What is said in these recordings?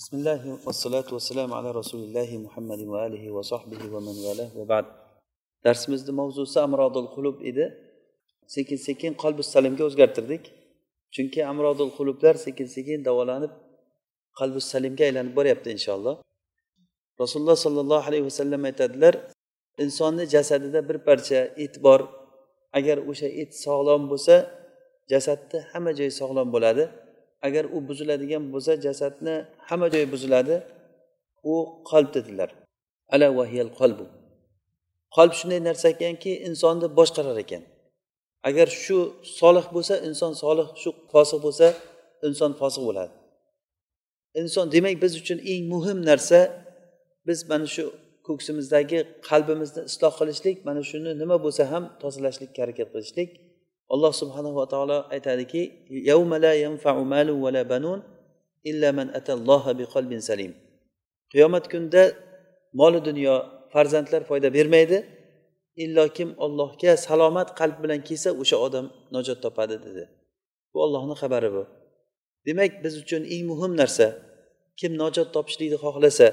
بسم الله والصلاة والسلام على رسول الله محمد وآله وصحبه ومن والاه وبعد darsimizni mavzusi amrodul qulub edi sekin sekin qalbi salimga o'zgartirdik chunki amrodul qulublar sekin sekin davolanib qalbi salimga aylanib boryapti inshaalloh rasululloh sollallohu alayhi vasallam aytadilar insonni jasadida bir parcha et bor agar o'sha et sog'lom bo'lsa jasadni hamma joyi sog'lom bo'ladi Agar u buziladigan bo'lsa jasadni hamma joyi buziladi u qalb dedilar. Ala vahiyal qalbu. Qalb shunday narsa ekanki insonni boshqarar ekan. Agar shu solih bo'lsa inson solih shu fosiq bo'lsa inson fosiq bo'ladi. Inson demak biz uchun eng muhim narsa biz mana shu ko'ksimizdagi qalbimizni isloh qilishlik mana shuni nima bo'lsa ham tozalashlikka harakat qilishlik. Alloh subhanava taolo aytadiki qiyomat kunida molu dunyo farzandlar foyda bermaydi illo kim ollohga salomat qalb bilan kelsa o'sha odam najot topadi dedi. Bu ollohni xabari bu. Demak biz uchun eng muhim narsa kim najot topishlikni xohlasa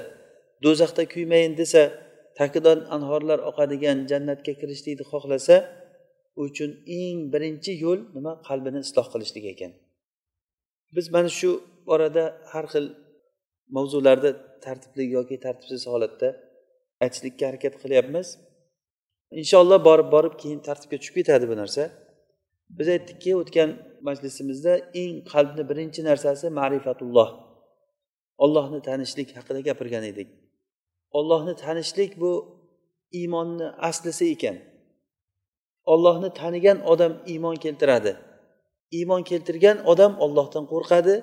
do'zaxda kuymayin desa tagidan anhorlar oqadigan jannatga kirishlikni xohlasa u uchun eng birinchi yo'l nima? Qalbini isloh qilishlik ekan. Biz mana shu orada har xil mavzularda tartibli yoki tartibsiz holatda aytishlikka harakat qilyapmiz. Inshaalloh borib borib keyin tartibga tushib ketadi bu narsa. Biz aytdikki o'tgan majlisimizda eng qalbni birinchi narsasi ma'rifatulloh. Ollohni tanishlik haqida gapirgan edik. Ollohni tanishlik bu iymonni aslisi ekan. Ollohni tanigan odam iymon keltiradi. Iymon keltirgan odam ollohdan qo'rqadi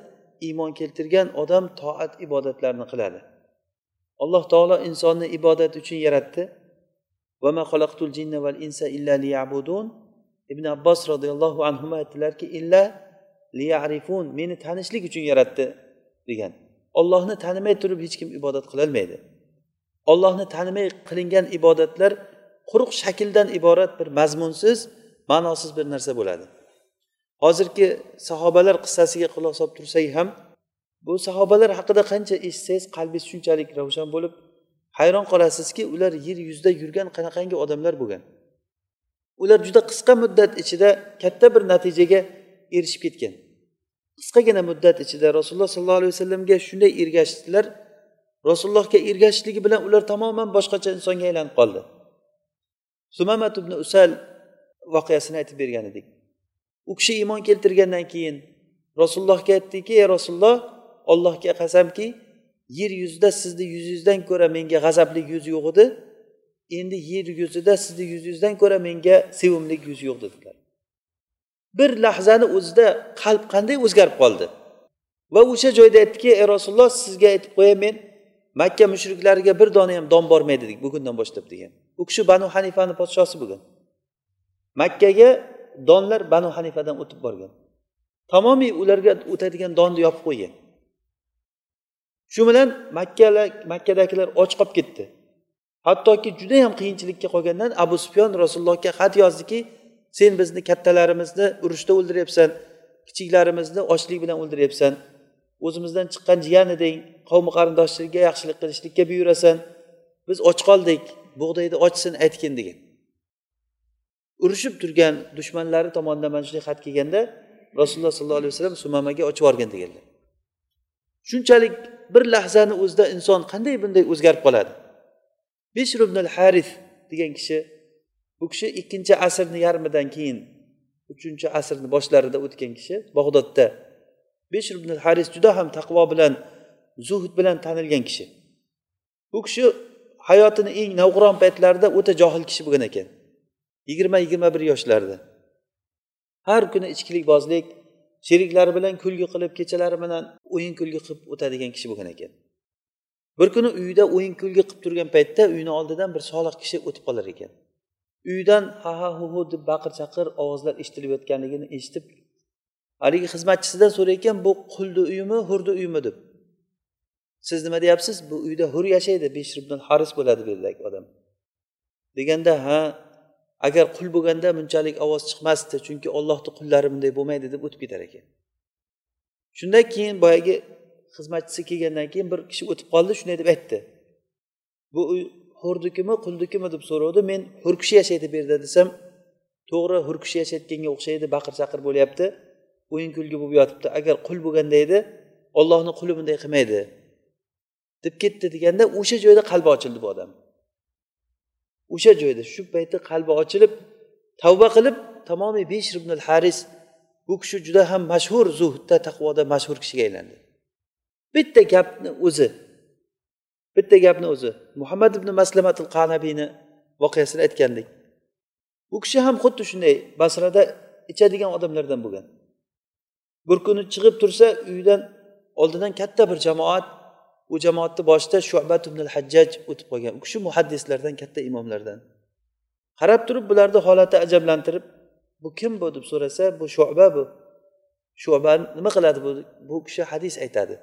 iymon keltirgan odam toat ibodatlarni qiladi. Alloh taolo insonni ibodat uchun yaratdi. Ibn abbos roziyallohu anhu aytdilarki illa liyarifun meni tanishlik uchun yaratdi degan. Ollohni tanimay turib hech kim ibodat qilolmaydi. Ollohni tanimay qilingan ibodatlar quruq shakldan iborat bir mazmunsiz ma'nosiz bir narsa bo'ladi. Hozirgi sahobalar qissasiga quloq solib tursak ham bu sahobalar haqida qancha eshitsangiz qalbingiz shunchalik ravshan bo'lib hayron qolasizki ular yer yuzida yurgan qanaqangi odamlar bo'lgan. Ular juda qisqa muddat ichida katta bir natijaga erishib ketgan. Qisqagina muddat ichida rasululloh sollallohu alayhi vasallamga shunday ergashdilar. Rasulullohga ergashishligi bilan ular tamoman boshqacha insonga aylanib qoldi. Sumamat ibn usal voqeasini aytib bergan edik. U kishi iymon keltirgandan keyin rasulullohga aytdiki ey rasululloh ollohga qasamki yer yuzida sizni yuzingizdan ko'ra menga g'azabli yuz yo'q edi. Endi yer yuzida sizni yuzingizdan ko'ra menga sevimli yuz yo'q dedilar. Bir lahzani o'zida qalb qanday o'zgarib qoldi? Va o'sha joyda aytdiki ey rasululloh sizga aytib qo'yay men makka mushriklariga bir dona ham don bormaydi dedik bugundan boshlab degan. U kishi banu hanifani podshosi bo'lgan. Makkaga donlar banu hanifadan o'tib borgan. Tamomiy ularga o'tadigan donni yopib qo'ygan. Shu bilan makkalar makkadagilar och qolib ketdi. Hattoki judayam qiyinchilikka qolgandan abu sufyon rasulullohga xat yozdiki sen bizni kattalarimizni urushda o'ldiryapsan kichiklarimizni ochlik bilan o'ldiryapsan. O'zimizdan chiqqan jiyan eding qavmi qarindoshlarga yaxshilik qilishlikka buyurasan. Biz och qoldik bug'doyni ochsin aytgin degan urushib turgan dushmanlari tomonidan mana shunday xat kelganda rasululloh sollallohu alayhi vasallam sumamaga ochib yuborgin deganlar. Shunchalik bir lahzani o'zida inson qanday bunday o'zgarib qoladi? Bishr ibn al haris degan kishi bu kishi ikkinchi asrni yarmidan keyin uchinchi asrni boshlarida o'tgan kishi bag'dodda. Bishr ibn al haris juda ham taqvo bilan zuhd bilan tanilgan kishi. Bu kishi hayotini eng navqiron paytlarida o'ta johil kishi bo'lgan ekan. Yigirma yigirma bir yoshlarda. Har kuni ichkilikbozlik sheriklari bilan kulgi qilib kechalari bilan o'yin kulgi qilib o'tadigan kishi bo'lgan ekan. Bir kuni uyida o'yin kulgi qilib turgan paytda uyni oldidan bir solih kishi o'tib qolar ekan. Uydan ha ha hu hu deb baqir chaqir ovozlar eshitilayotganligini eshitib haligi xizmatchisidan so'rayotgan bu qulni uyimi hurni uyimi deb siz nima deyapsiz? Bu uyda hur yashaydi besh ibn haris bo'ladi bu yerdagi odam. Deganda ha agar qul bo'lganda bunchalik ovoz chiqmasdi chunki ollohni qullari bunday bo'lmaydi deb o'tib ketar ekan. Shundan keyin boyagi xizmatchisi kelgandan keyin bir kishi o'tib qoldi shunday deb aytdi. Bu uy hurnikimi quldikimi deb so'ravdi men hur kishi yashaydi bu yerda desam to'g'ri hur kishi yashayotganga o'xshaydi baqir chaqir bo'lyapti. O'yin kulgi bo'lib yotibdi. Agar qul bo'lganda edi ollohni quli bunday qilmaydi. Deb ketdi deganda o'sha joyda qalbi ochildi bu odam. O'sha joyda shu paytda qalbi ochilib tavba qilib tamomiy besh ibn haris bu kishi juda ham mashhur zuhdda taqvoda mashhur kishiga aylandi. Bitta gapni o'zi bitta gapni o'zi muhammad ibn maslamatul qanabiyni voqeasini aytgandik. Bu kishi ham xuddi shunday basrada ichadigan odamlardan bo'lgan. Bir kuni chiqib tursa uyidan oldidan katta bir jamoat u jamoatni boshida shubat ibn hajjaj o'tib qolgan. U kishi muhaddislardan katta imomlardan. Qarab turib bularni holati ajablantirib bu kim bu? deb so'rasa bu shuba bu. Shuba nima qiladi bu? Bu kishi hadis aytadi.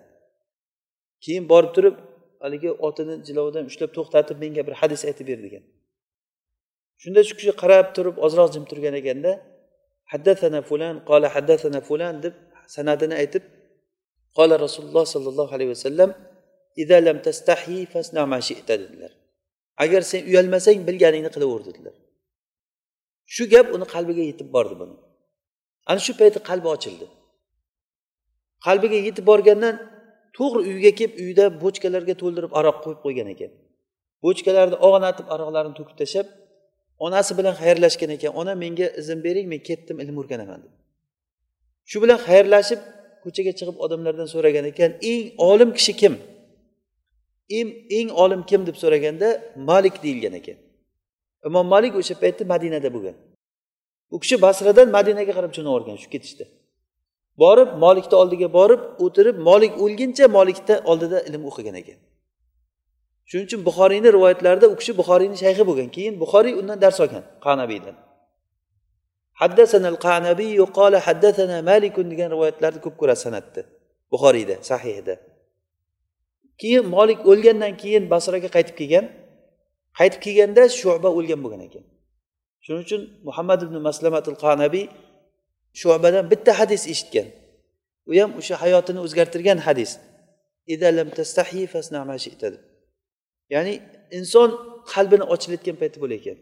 Keyin borib turib haligi otini jilovidan ushlab to'xtatib menga bir hadis aytib ber degan. Shunda shu kishi qarab turib ozroq jim turgan ekanda haddathana fulan qola haddathana fulan deb sanadini aytib qola rasululloh sollallohu alayhi vasallam lam tastahi fasna ma dedilar. Agar sen uyalmasang bilganingni qilaver dedilar. Shu gap uni qalbiga yetib bordi buni. Ana shu payti qalbi ochildi. Qalbiga yetib borgandan to'g'ri uyga kelib uyda bochkalarga to'ldirib aroq qo'yib qo'ygan ekan. Bochkalarni og'natib aroqlarini to'kib tashlab onasi bilan xayrlashgan ekan. Ona menga izn bering men ketdim ilm o'rganaman deb shu bilan xayrlashib ko'chaga chiqib odamlardan so'ragan ekan eng olim kishi kim? Eng eng olim kim deb so'raganda malik deyilgan ekan. Imom malik o'sha paytda madinada bo'lgan. U kishi basradan madinaga qarab jo'navergan shu ketishda borib molikni oldiga borib o'tirib molik o'lguncha molikni oldida ilm o'qigan ekan. Shuning uchun buxoriyni rivoyatlarida u kishi buxoriyni shayxi bo'lgan. Keyin buxoriy undan dars olgan qanabiydan. Haddasanal qanabiy qala haddasana malikun degan rivoyatlarni ko'p ko'rasiz sanatda buxoriyda sahihda. Keyin molik o'lgandan keyin basraga qaytib kelgan. Qaytib kelganda shuba o'lgan bo'lgan ekan. Shuning uchun muhammad ibn maslamatul qanabiy shubadan bitta hadis eshitgan. U ham o'sha hayotini o'zgartirgan hadis. Ya'ni inson qalbini ochilayotgan payti bo'lar ekan.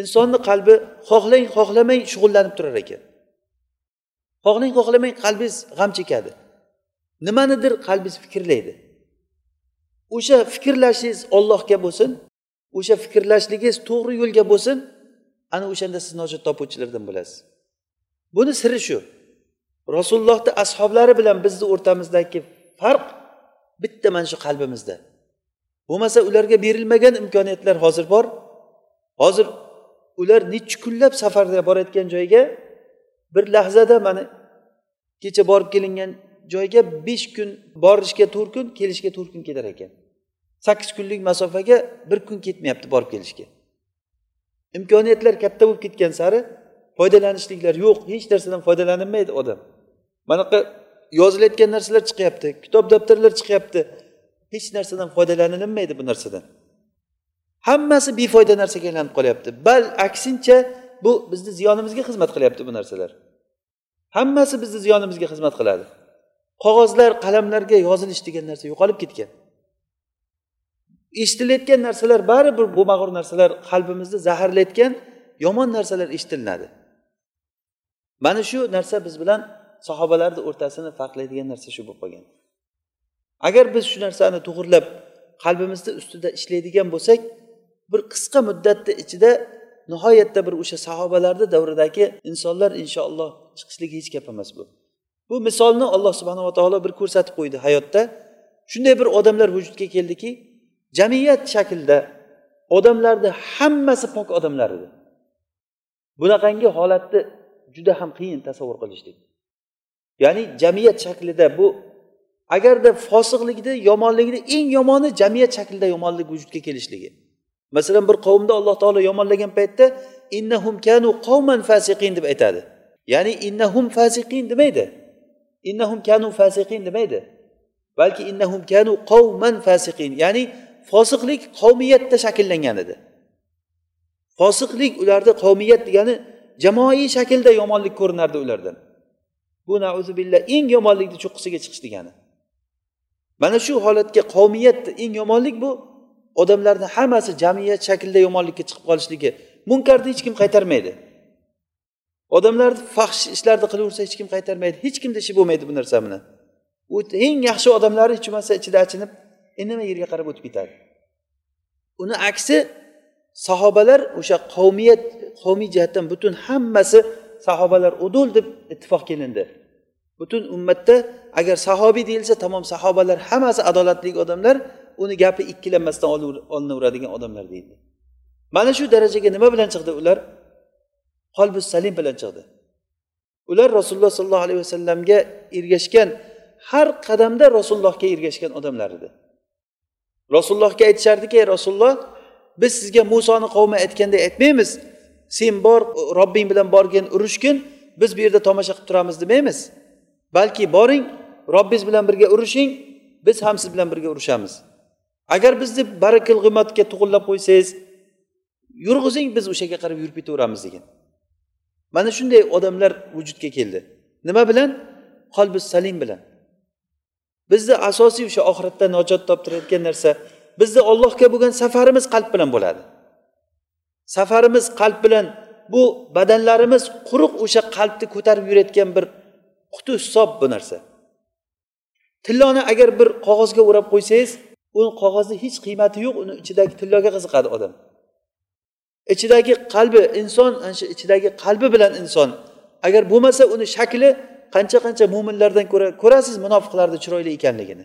Insonni qalbi xohlang xohlamang shug'ullanib turar ekan. Xohlang xohlamang qalbingiz g'am chekadi. Nimanidir qalbingiz fikrlaydi. O'sha fikrlashingiz ollohga bo'lsin. O'sha fikrlashligingiz to'g'ri yo'lga bo'lsin. Ana o'shanda siz najot topuvchilardan bo'lasiz. Buni siri shu. Rasulullohni ashoblari bilan bizni o'rtamizdagi farq bitta mana shu qalbimizda. Bo'lmasa ularga berilmagan imkoniyatlar hozir bor. Hozir ular nechi kunlab safarda borayotgan joyga bir lahzada mana kecha borib kelingan joyga besh kun borishga to'rt kun kelishga to'rt kun ketar ekan. Sakkiz kunlik masofaga bir kun ketmayapti borib kelishga. Imkoniyatlar katta bo'lib ketgan sari foydalanishliklar yo'q hech narsadan foydalanilmaydi odam. Manaqa yozilayotgan narsalar chiqyapti kitob daftarlar chiqyapti hech narsadan foydalanilmaydi bu narsadan. Hammasi befoyda narsaga aylanib qolyapti. Bal aksincha bu bizni ziyonimizga xizmat qilyapti bu narsalar. Hammasi bizni ziyonimizga xizmat qiladi. Qog'ozlar qalamlarga yozilish degan narsa yo'qolib ketgan. Eshitilayotgan narsalar baribir bo'lmag'ur narsalar qalbimizni zaharlayotgan yomon narsalar eshitilinadi mana shu narsa biz bilan sahobalarni o'rtasini farqlaydigan narsa shu bo'lib qolgan. Agar biz shu narsani to'g'irlab qalbimizni ustida ishlaydigan bo'lsak bir qisqa muddatni ichida nihoyatda bir o'sha sahobalarni davridagi insonlar inshaalloh chiqishligi hech gap emas bu. Bu misolni alloh subhanava taolo bir ko'rsatib qo'ydi hayotda. Shunday bir odamlar vujudga keldiki jamiyat shaklida odamlarni hammasi pok odamlar edi. Bunaqangi holatni juda ham qiyin tasavvur qilishlik. Ya'ni jamiyat shaklida bu agarda fosiqlikni yomonlikni eng yomoni jamiyat shaklida yomonlik vujudga kelishligi. Masalan bir qavmda alloh taolo yomonlagan paytda innahum kanu qavman fasiqin deb aytadi. Ya'ni innahum fasiqin demaydi. Innahum kanu fasiqin demaydi. Balki innahum kanu qavman fasiqin ya'ni fosiqlik qavmiyatda shakllangan edi. Fosiqlik ularda qavmiyat degani jamoaviy shaklda yomonlik ko'rinardi ulardan. Bu nauzubillah eng yomonlikni cho'qqisiga chiqish degani. Mana shu holatga qavmiyat eng yomonlik bu odamlarni hammasi jamiyat shaklida yomonlikka chiqib qolishligi munkarni hech kim qaytarmaydi. Odamlar fahsh ishlarni qilaversa hech kim qaytarmaydi hech kimni ishi bo'lmaydi bu narsa bilan. U eng yaxshi odamlari hech bo'lmasa ichida achinib indamay yerga qarab o'tib ketadi. Uni aksi sahobalar o'sha qavmiyat qavmiy jihatdan butun hammasi sahobalar udul deb ittifoq kelindi. Butun ummatda agar sahobiy deyilsa tamom sahobalar hammasi adolatli odamlar uni gapi ikkilanmasdan olinaveradigan odamlar deydi. Mana shu darajaga nima bilan chiqdi ular? Qolbi salim bilan chiqdi. Ular rasululloh sollallohu alayhi vasallamga ergashgan har qadamda rasulullohga ergashgan odamlar edi. Rasulullohga aytishardiki ey rasululloh biz sizga musoni qavmi aytganday aytmaymiz. Sen bor robbing bilan borgin urushgin biz bu yerda tomosha qilib turamiz demaymiz. Balki boring robbingiz bilan birga urushing biz ham siz bilan birga urushamiz. Agar bizni barakil g'iymatga tug'inlab qo'ysangiz yurg'izing biz o'shaga qarab yurib ketaveramiz degan. Mana shunday odamlar vujudga keldi. Nima bilan? Qalbi salim bilan. Bizni asosiy o'sha oxiratda najot toptirayotgan narsa bizni ollohga bo'lgan safarimiz qalb bilan bo'ladi. Safarimiz qalb bilan bu badanlarimiz quruq o'sha qalbni ko'tarib yurayotgan bir quti hisob bu narsa. Tilloni agar bir qog'ozga o'rab qo'ysangiz u qog'ozni hech qiymati yo'q uni ichidagi tilloga qiziqadi odam. Ichidagi qalbi inson ana shu ichidagi qalbi bilan inson agar bo'lmasa uni shakli qancha qancha mo'minlardan ko'ra ko'rasiz munofiqlarni chiroyli ekanligini.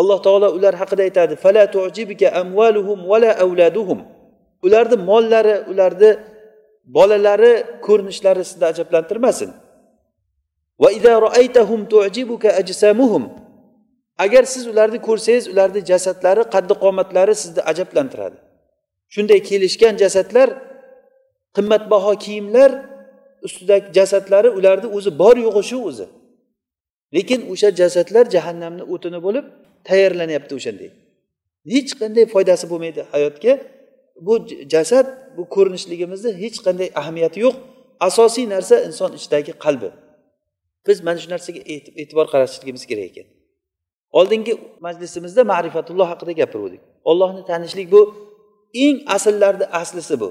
Alloh taolo ular haqida aytadi fala amvaluhum vala avladuhum ularni mollari ularni bolalari ko'rinishlari sizni ajablantirmasin. Va ida roaytahum tujibuka ajsamuhum. Agar siz ularni ko'rsangiz ularni jasadlari qaddi qomatlari sizni ajablantiradi. Shunday kelishgan jasadlar qimmatbaho kiyimlar ustidagi jasadlari ularni o'zi bor yo'g'i shu o'zi. Lekin o'sha jasadlar jahannamni o'tini bo'lib tayyorlanyapti o'shanday hech qanday foydasi bo'lmaydi hayotga. Bu jasad bu ko'rinishligimizni hech qanday ahamiyati yo'q. Asosiy narsa inson ichidagi qalbi. Biz mana shu narsaga e'tibor qaratishligimiz kerak ekan. Oldingi majlisimizda ma'rifatulloh haqida gapiruvdik. Ollohni tanishlik bu eng asllarni aslisi bu.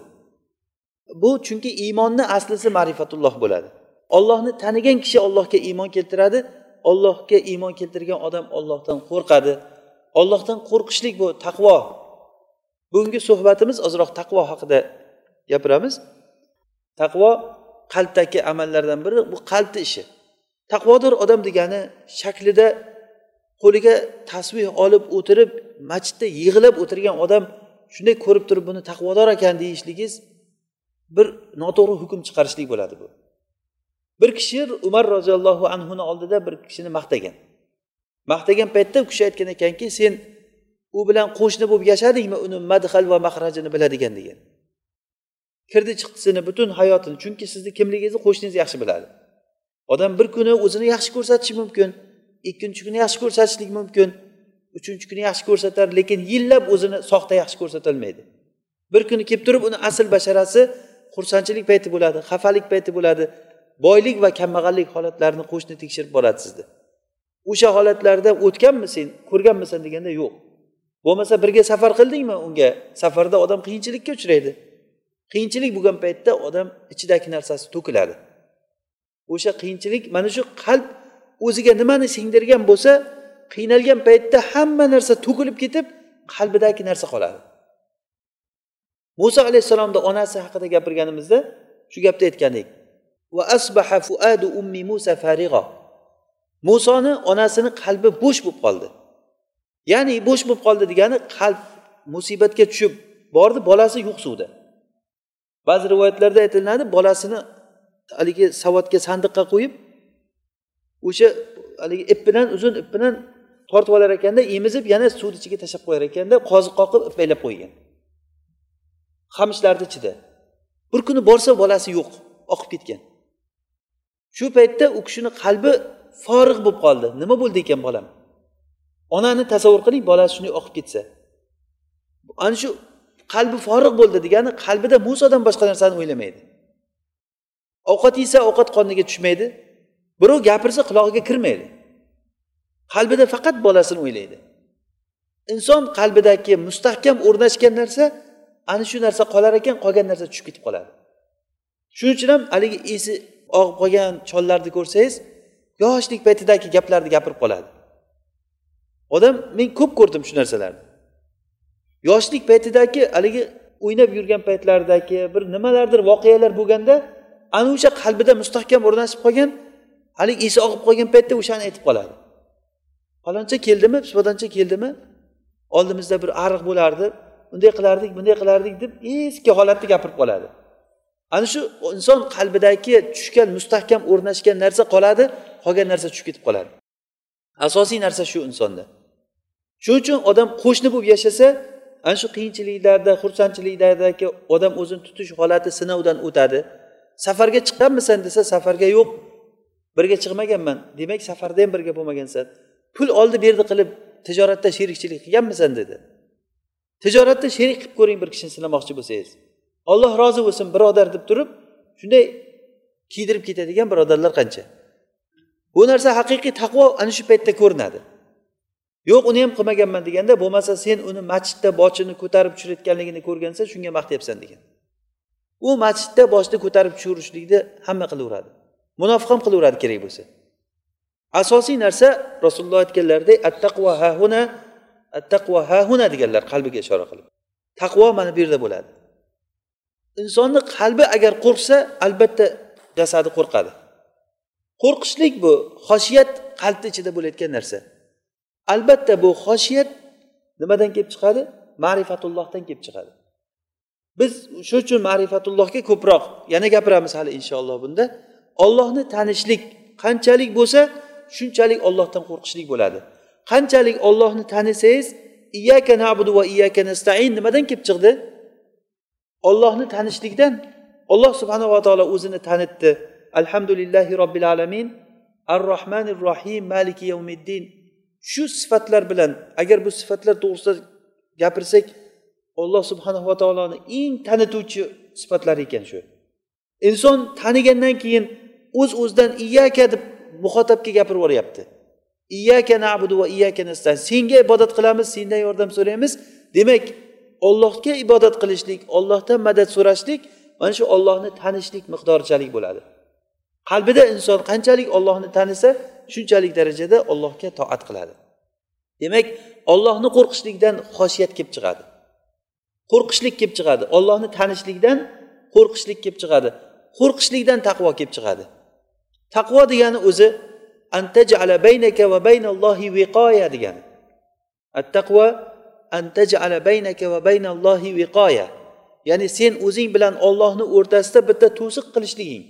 Bu chunki iymonni aslisi ma'rifatulloh bo'ladi. Ollohni tanigan kishi ollohga iymon keltiradi ollohga iymon keltirgan odam ollohdan qo'rqadi. Ollohdan qo'rqishlik bu taqvo. Bugungi suhbatimiz ozroq taqvo haqida gapiramiz. Taqvo qalbdagi amallardan biri bu qalbni ishi. Taqvodor odam degani shaklida qo'liga tasbeh olib o'tirib masjidda yig'ilib o'tirgan odam shunday ko'rib turib buni taqvodor ekan deyishligiz bir noto'g'ri hukm chiqarishlik bo'ladi bu. Bir kishi umar roziyallohu anhuni oldida bir kishini maqtagan. Maqtagan paytda u kishi aytgan ekanki sen u bilan qo'shni bo'lib yashadingmi uni madhal va mahrajini biladigan? degan. Kirdi chiqdisini butun hayotini chunki sizni kimligingizni qo'shningiz yaxshi biladi. Odam bir kuni o'zini yaxshi ko'rsatishi mumkin ikkinchi kuni yaxshi ko'rsatishlik mumkin uchinchi kuni yaxshi ko'rsatar lekin yillab o'zini soxta yaxshi ko'rsatolmaydi bir kuni kelib turib uni asl basharasi xursandchilik payti bo'ladi xafalik payti bo'ladi. Boylik va kambag'allik holatlarini qo'shni tekshirib boradi sizni o'sha holatlarda o'tganmi sen ko'rganmisan deganda yo'q. Bo'lmasa birga safar qildingmi unga? Safarda odam qiyinchilikka uchraydi. Qiyinchilik bo'lgan paytda odam ichidagi narsasi to'kiladi. O'sha qiyinchilik mana shu qalb o'ziga nimani singdirgan bo'lsa qiynalgan paytda hamma narsa to'kilib ketib qalbidagi narsa qoladi. Muso alayhissalomni onasi haqida gapirganimizda shu gapni aytgandik. Va asbaha fuadu ummi musa farig'o musoni onasini qalbi bo'sh bo'lib qoldi. Ya'ni bo'sh bo'lib qoldi degani qalb musibatga tushib bordi bolasi yo'q suvda. Ba'zi rivoyatlarda aytilinadi bolasini haligi savatga sandiqqa qo'yib o'sha haligi ip bilan uzun ip bilan tortib olar ekanda emizib yana suvni ichiga tashlab qo'yar ekanda qoziq qoqib ipaylab qo'ygan. Qamishlarni ichida. Bir kuni borsa bolasi yo'q oqib ketgan. Shu paytda u kishini qalbi forig' bo'lib qoldi. Nima bo'ldi ekan bolam? Onani tasavvur qiling bolasi shunday oqib ketsa. Ana shu qalbi forig' bo'ldi degani qalbida musodan boshqa narsani o'ylamaydi. Ovqat yesa ovqat qorniga tushmaydi birov gapirsa qulog'iga kirmaydi. Qalbida faqat bolasini o'ylaydi. Inson qalbidagi mustahkam o'rnashgan narsa ana shu narsa qolar ekan qolgan narsa tushib ketib qoladi. Shuning uchun ham haligi esi og'ib qolgan chollarni ko'rsangiz yoshlik paytidagi gaplarni gapirib qoladi. Odam men ko'p ko'rdim shu narsalarni. Yoshlik paytidagi haligi o'ynab yurgan paytlaridagi bir nimalardir voqealar bo'lganda ana o'sha qalbida mustahkam o'rnashib qolgan haligi esi og'ib qolgan paytda o'shani aytib qoladi. Faloncha keldimi pispadoncha keldimi? Oldimizda bir ariq bo'lardi. Bunday qilardik bunday qilardik deb eski holatni gapirib qoladi. Ana shu inson qalbidagi tushgan mustahkam o'rnashgan narsa qoladi qolgan narsa tushib ketib qoladi. Asosiy narsa shu insonda. Shuning uchun odam qo'shni bo'lib yashasa ana shu qiyinchiliklarda xursandchiliklardagi odam o'zini tutish holati sinovdan o'tadi. Safarga chiqqanmisan desa safarga yo'q. Birga chiqmaganman demak safarda ham birga bo'lmagansan pul oldi berdi qilib tijoratda sherikchilik qilganmisan dedi. Tijoratda sherik qilib ko'ring bir kishini sinamoqchi bo'lsangiz. Olloh rozi bo'lsin birodar deb turib shunday kiydirib ketadigan birodarlar qancha? Bu narsa haqiqiy taqvo ana shu paytda ko'rinadi. Yo'q uni ham qilmaganman deganda bo'lmasa sen uni masjidda boshini ko'tarib tushirayotganligini ko'rgansan shunga maqtayapsan degan. U masjidda boshni ko'tarib tushirishlikni hamma qilaveradi. Munofiq ham qilaveradi kerak bo'lsa. Asosiy narsa rasululloh aytganlaridek attaqvo hahuna attaqvo hahuna deganlar qalbiga ishora qilib. Taqvo mana bu yerda bo'ladi. Insonni qalbi agar qo'rqsa albatta jasadi qo'rqadi. Qo'rqishlik bu xoshiyat qalbni ichida bo'layotgan narsa. Albatta bu xoshiyat nimadan kelib chiqadi? Ma'rifatullohdan kelib chiqadi. Biz shuning uchun ma'rifatullohga ko'proq yana gapiramiz hali inshaalloh bunda. Ollohni tanishlik qanchalik bo'lsa shunchalik ollohdan qo'rqishlik bo'ladi. Qanchalik ollohni tanisangiz iyaka nabudu va iyaka nastain nimadan kelib chiqdi? Ollohni tanishlikdan olloh subhanava taolo o'zini tanitdi. Alhamdulillahi robbil alamin. Ar rohmanir rohim maliki yavmiddin shu sifatlar bilan agar bu sifatlar to'g'risida gapirsak olloh subhanava taoloni eng tanituvchi sifatlari ekan shu. Inson tanigandan keyin o'z o'zidan iyaka deb muxotabga gapirib yuboryapti. Iyaka nabudu va iyaka nastan senga ibodat qilamiz sendan yordam so'raymiz. Demak ollohga ibodat qilishlik ollohdan madad so'rashlik mana shu ollohni tanishlik miqdorichalik bo'ladi. Qalbida inson qanchalik ollohni tanisa shunchalik darajada ollohga toat qiladi. Demak ollohni qo'rqishlikdan xoshiyat kelib chiqadi. Qo'rqishlik kelib chiqadi. Ollohni tanishlikdan qo'rqishlik kelib chiqadi. Qo'rqishlikdan taqvo kelib chiqadi. Taqvo degani o'zi antajala baynaka va baynallohi viqoya degani. At taqvo antajala baynaka va baynallohi viqoya ya'ni sen o'zing bilan ollohni o'rtasida bitta to'siq qilishliging.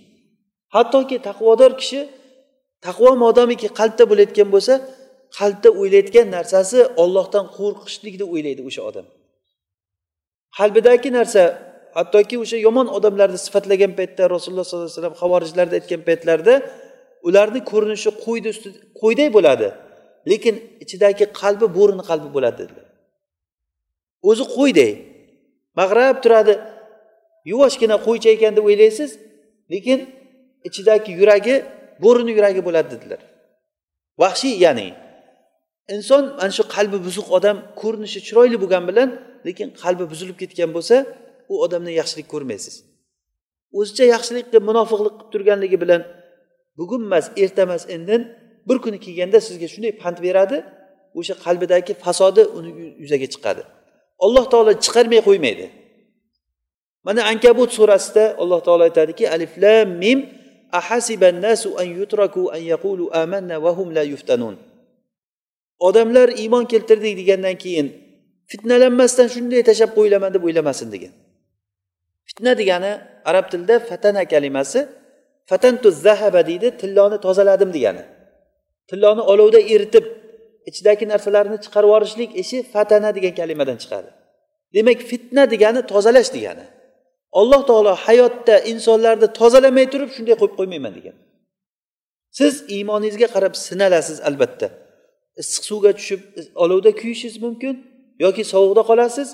Hattoki taqvodor kishi taqvo modomiki qalbda bo'layotgan bo'lsa qalbda o'ylayotgan narsasi ollohdan qo'rqishlikni o'ylaydi o'sha odam. Qalbidagi narsa hattoki o'sha yomon odamlarni sifatlagan paytda rasululloh sollallohu alayhi vasallam havorijlarni aytgan paytlarida ularni ko'rinishi qo'yni usti qo'yday bo'ladi lekin ichidagi qalbi bo'rini qalbi bo'ladi dedilar. O'zi qo'yday mag'rab turadi yuvoshgina qo'ycha ekan deb o'ylaysiz lekin ichidagi yuragi bo'rini yuragi bo'ladi dedilar. Vahshiy ya'ni inson mana shu qalbi buzuq odam ko'rinishi chiroyli bo'lgani bilan lekin qalbi buzilib ketgan bo'lsa u odamdan yaxshilik ko'rmaysiz. O'zicha yaxshilik qilib munofiqlik qilib turganligi bilan bugun emas erta emas indin bir kuni kelganda sizga shunday pand beradi. O'sha qalbidagi fasodi uni yuzaga chiqadi. Alloh taolo chiqarmay qo'ymaydi. Mana ankabut surasida alloh taolo aytadiki alif lam mim ahasibannasu an yutraku an yaqulu amanna va hum la yuftanun. Odamlar iymon keltirdik degandan keyin fitnalanmasdan shunday tashlab qo'yilaman deb o'ylamasin degan fitna degani arab tilida fatana kalimasi fatantu zahaba deydi tilloni tozaladim degani. Tilloni olovda eritib ichidagi narsalarni chiqarib yuborishlik ishi fatana degan kalimadan chiqadi. Demak fitna degani tozalash degani. Alloh taolo hayotda insonlarni tozalamay turib shunday qo'yib qo'ymayman degan siz iymoningizga qarab sinalasiz albatta. Issiq suvga tushib olovda kuyishingiz mumkin yoki sovuqda qolasiz.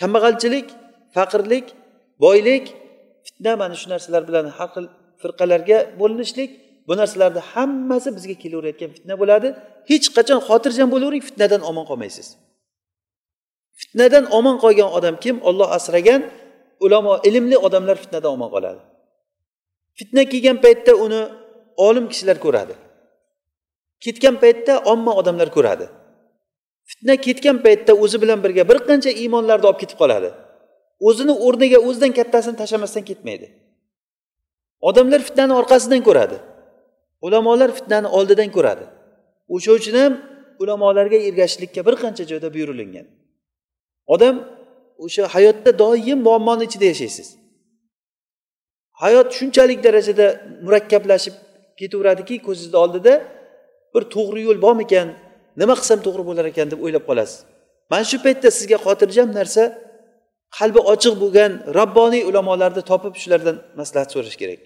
Kambag'alchilik faqirlik boylik fitna mana shu narsalar bilan har xil firqalarga bo'linishlik bu narsalarni hammasi bizga kelaverayotgan fitna bo'ladi. Hech qachon xotirjam bo'lavering fitnadan omon qolmaysiz. Fitnadan omon qolgan odam kim? Olloh asragan ulamo ilmli odamlar fitnadan omon qoladi. Fitna kelgan paytda uni olim kishilar ko'radi. Ketgan paytda omma odamlar ko'radi. Fitna ketgan paytda o'zi bilan birga bir qancha iymonlarni olib ketib qoladi. O'zini o'rniga o'zidan kattasini tashlamasdan ketmaydi. Odamlar fitnani orqasidan ko'radi. Ulamolar fitnani oldidan ko'radi. O'sha uchun ham ulamolarga ergashishlikka bir qancha joyda buyurilgan. Odam o'sha hayotda doim muammoni ichida yashaysiz. Hayot shunchalik darajada murakkablashib ketaveradiki ko'zingizni oldida bir to'g'ri yo'l bormikan nima qilsam to'g'ri bo'lar ekan deb o'ylab qolasiz. Mana shu paytda sizga xotirjam narsa qalbi ochiq bo'lgan robboniy ulamolarni topib shulardan maslahat so'rash kerak.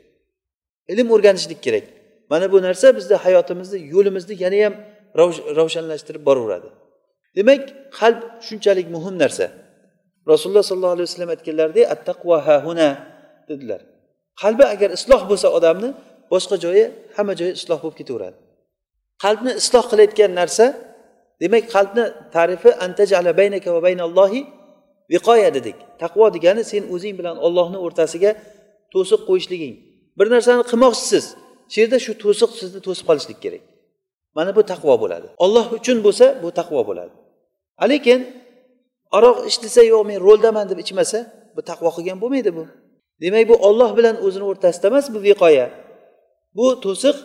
Ilm o'rganishlik kerak. Mana bu narsa bizni hayotimizni yo'limizni yanayam ravshanlashtirib boraveradi. Demak qalb shunchalik muhim narsa. Rasululloh sollallohu alayhi vasallam aytganlaridek attaqvo hahuna dedilar. Qalbi agar isloh bo'lsa odamni boshqa joyi hamma joyi isloh bo'lib ketaveradi. Qalbni isloh qilayotgan narsa demak qalbni tarifi antajala baynaka va baynallohi viqoya dedik. Taqvo degani sen o'zing bilan ollohni o'rtasiga to'siq qo'yishliging. Bir narsani qilmoqchisiz. Shu yerda shu to'siq sizni to'sib qolishlik kerak. Mana bu taqvo bo'ladi. Olloh uchun bo'lsa bu taqvo bo'ladi. Lekin aroq ichilsa yo'q men roldaman deb ichmasa bu taqvo qilgan bo'lmaydi bu. Demak bu olloh bilan o'zini o'rtasida emas bu viqoya. Bu to'siq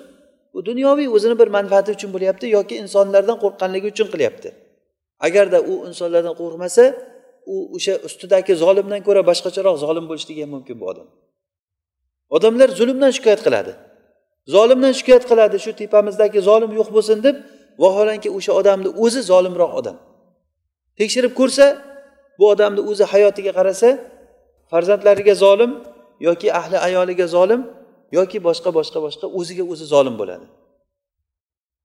bu dunyoviy o'zini bir manfaati uchun bo'lyapti yoki insonlardan qo'rqqanligi uchun qilyapti. Agarda u insonlardan qo'rqmasa u o'sha ustidagi zolimdan ko'ra boshqacharoq zolim bo'lishligi ham mumkin bu odam. Odamlar zulmdan shikoyat qiladi. Zolimdan shikoyat qiladi. Shu tepamizdagi zolim yo'q bo'lsin deb vaholanki o'sha odamni o'zi zolimroq odam. Tekshirib ko'rsa bu odamni o'zi hayotiga qarasa farzandlariga zolim yoki ahli ayoliga zolim yoki boshqa boshqa boshqa o'ziga o'zi zolim bo'ladi.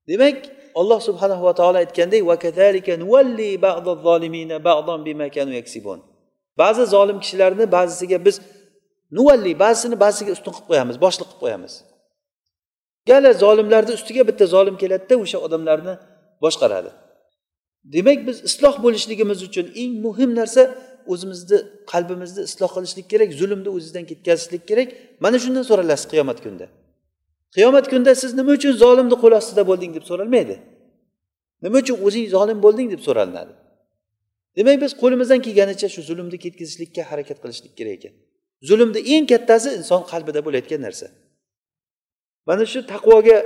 Demak alloh subhanahu va taolo aytgandek ba'zi zolim kishilarni ba'zisiga biz nuvalli ba'zisini ba'zisiga ustun qilib qo'yamiz boshliq qilib qo'yamiz. Gala zolimlarni ustiga bitta zolim keladida o'sha odamlarni boshqaradi. Demak biz isloh bo'lishligimiz uchun eng muhim narsa o'zimizni qalbimizni isloh qilishlik kerak zulmni o'zizdan ketkazishlik kerak. Mana shundan so'ralasiz qiyomat kunida qiyomat kunida siz nima uchun zolimni qo'l ostida bo'lding deb so'ralmaydi. Nima uchun o'zing zolim bo'lding deb so'ralinadi. Demak biz qo'limizdan kelganicha shu zulmni ketkazishlikka harakat qilishlik kerak ekan. Zulmni eng kattasi inson qalbida bo'layotgan narsa. Mana shu taqvoga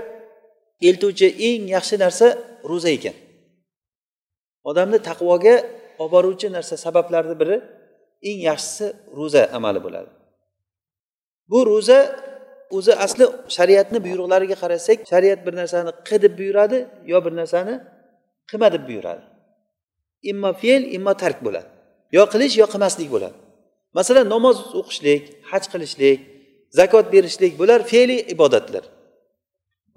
eltuvchi eng yaxshi narsa ro'za ekan. Odamni taqvoga olib boruvchi narsa sabablarni biri eng yaxshisi ro'za amali bo'ladi. Bu ro'za o'zi asli shariatni buyruqlariga qarasak shariat bir narsani qil deb buyuradi yo bir narsani qilma deb buyuradi. Immo fe'l immo tark bo'ladi. Yo qilish yo qilmaslik bo'ladi. Masalan namoz o'qishlik haj qilishlik zakot berishlik bular fe'liy ibodatlar.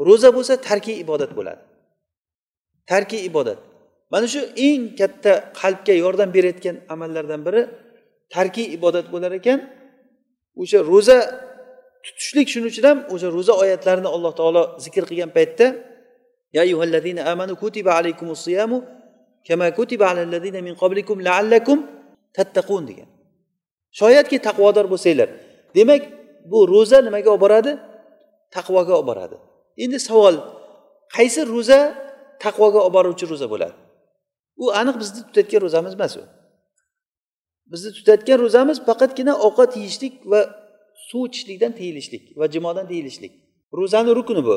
Ro'za bo'lsa tarkiy ibodat bo'ladi. Tarkiy ibodat. Mana shu eng katta qalbga yordam berayotgan amallardan biri tarkiy ibodat bo'lar ekan. O'sha ro'za tutishlik shuning uchun ham o'sha ro'za oyatlarini alloh taolo zikr qilgan paytda ya amanu kutiba alaykumus siyamu kama kutiba alallazina min qablikum laallakum tattaqun degan. Shoyatki taqvodor bo'lsanglar demak bu ro'za nimaga olib boradi? Taqvoga olib boradi. Endi savol qaysi ro'za taqvoga olib boruvchi ro'za bo'ladi? U aniq bizni tutayotgan ro'zamiz emas u. Bizni tutayotgan ro'zamiz faqatgina ovqat yeyishlik va suv ichishlikdan tiyilishlik va jimodan tiyilishlik. Ro'zani rukni bu.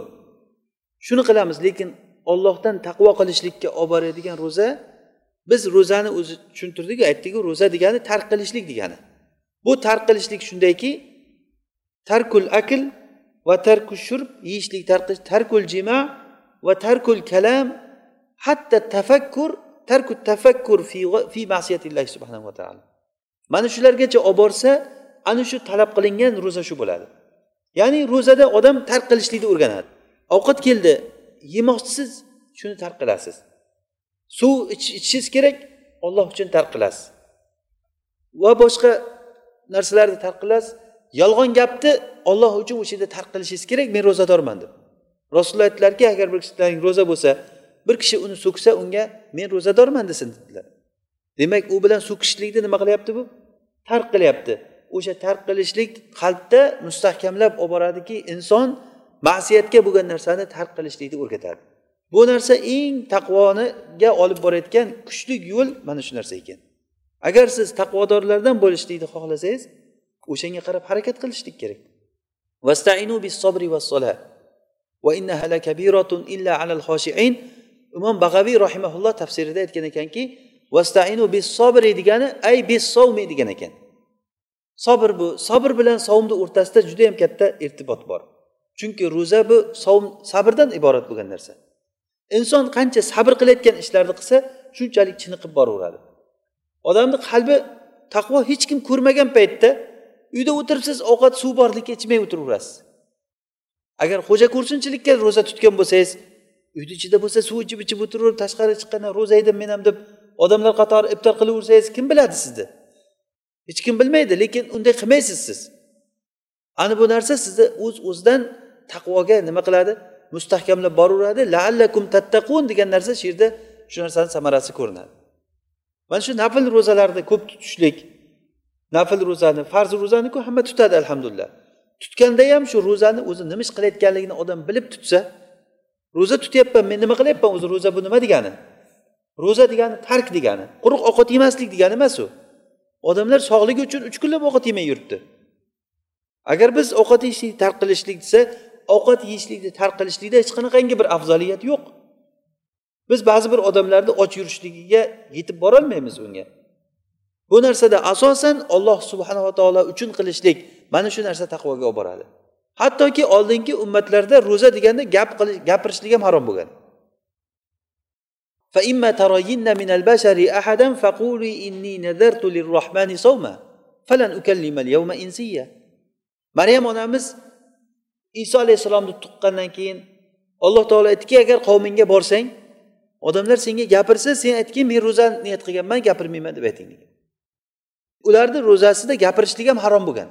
Shuni qilamiz lekin ollohdan taqvo qilishlikka olib boradigan ro'za biz ro'zani o'zi tushuntirdiku aytdikku ro'za degani tark qilishlik degani. Bu tark qilishlik shundayki tarkul akl va tarkul shurb yeyishlik tarkul jima va tarkul kalam hatta tafakkur tarku tafakkur fi fi ma'siyatillahi subhanahu va taolo mana shulargacha olib borsa ana shu talab qilingan ro'za shu bo'ladi. Ya'ni ro'zada odam tark qilishlikni o'rganadi. Ovqat keldi yemoqchisiz shuni tark qilasiz suv ichishingiz kerak olloh uchun tark qilasiz va boshqa narsalarni tark qilasiz. Yolg'on gapni olloh uchun o'sha yerda tark qilishingiz kerak men ro'zadorman deb. Rasululloh aytdilarki agar bir kishilaring ro'za bo'lsa bir kishi uni so'ksa unga men ro'zadorman desin dedilar. Demak u bilan so'kishlikni nima qilyapti bu? Tark qilyapti. O'sha tark qilishlik qalbda mustahkamlab olib boradiki inson ma'siyatga bo'lgan narsani tark qilishlikni o'rgatadi. Bu narsa eng taqvoniga olib borayotgan kuchli yo'l mana shu narsa ekan. Agar siz taqvodorlardan bo'lishlikni xohlasangiz o'shanga qarab harakat qilishlik kerak. Vastainu bis sobri vas va innaha lakabiratun illa alal xoshiin imom bag'aviy rahimaulloh tafsirida aytgan ekanki vastainu bis sobri degani ay bis sovmi degan ekan. Sobr bu sobr bilan sovmni o'rtasida juda yam katta irtibot bor. Chunki ro'za bu sovm sabrdan iborat bo'lgan narsa. Inson qancha sabr qilayotgan ishlarni qilsa shunchalik chiniqib boraveradi. Odamni qalbi taqvo hech kim ko'rmagan paytda uyda o'tiribsiz ovqat suv bor ichmay o'tiraverasiz. Agar xo'ja ko'rsinchilikka ro'za tutgan bo'lsangiz uyni ichida bo'lsa suv ichib ichib o'tiraverib tashqariga chiqqanda ro'za edim men ham deb odamlar qatori iftor qilaversangiz kim biladi sizni? Hech kim bilmaydi lekin unday qilmaysiz siz. Ana bu narsa sizni o'z uz o'zidan taqvoga nima qiladi? Mustahkamlab boraveradi. Laallakum tattaqun degan narsa shu yerda shu narsani samarasi ko'rinadi. Mana shu nafl ro'zalarni ko'p tutishlik nafl ro'zani farz ro'zaniku hamma tutadi alhamdulillah. Tutganda ham shu ro'zani o'zi nima ish qilayotganligini odam bilib tutsa ro'za tutyapman men nima qilyapman o'zi ro'za bu nima degani? Ro'za degani tark degani quruq ovqat yemaslik degani emas u. Odamlar sog'ligi uchun uch kunlab ovqat yemay yuribdi. Agar biz ovqat yeyishlikni tark qilishlik desa ovqat yeyishlikni tark qilishlikda hech qanaqangi bir afzoliyat yo'q. biz ba'zi bir odamlarni och yurishligiga yetib borolmaymiz unga bu narsada asosan olloh subhanava taolo uchun qilishlik mana shu narsa taqvoga olib boradi hattoki oldingi ummatlarda ro'za deganda gap qilish gapirishlik ham harom bo'lgan فإما ترين من البشر أحدا فقولي إني نذرت للرحمن صوما فلن أكلم اليوم إنسيا maryam onamiz iso alayhissalomni tuqqandan keyin alloh taolo aytdiki agar qavmingga borsang odamlar senga gapirsa sen aytgin men ro'za niyat qilganman gapirmayman deb ayting degan. Ularni ro'zasida gapirishlik ham harom bo'lgan.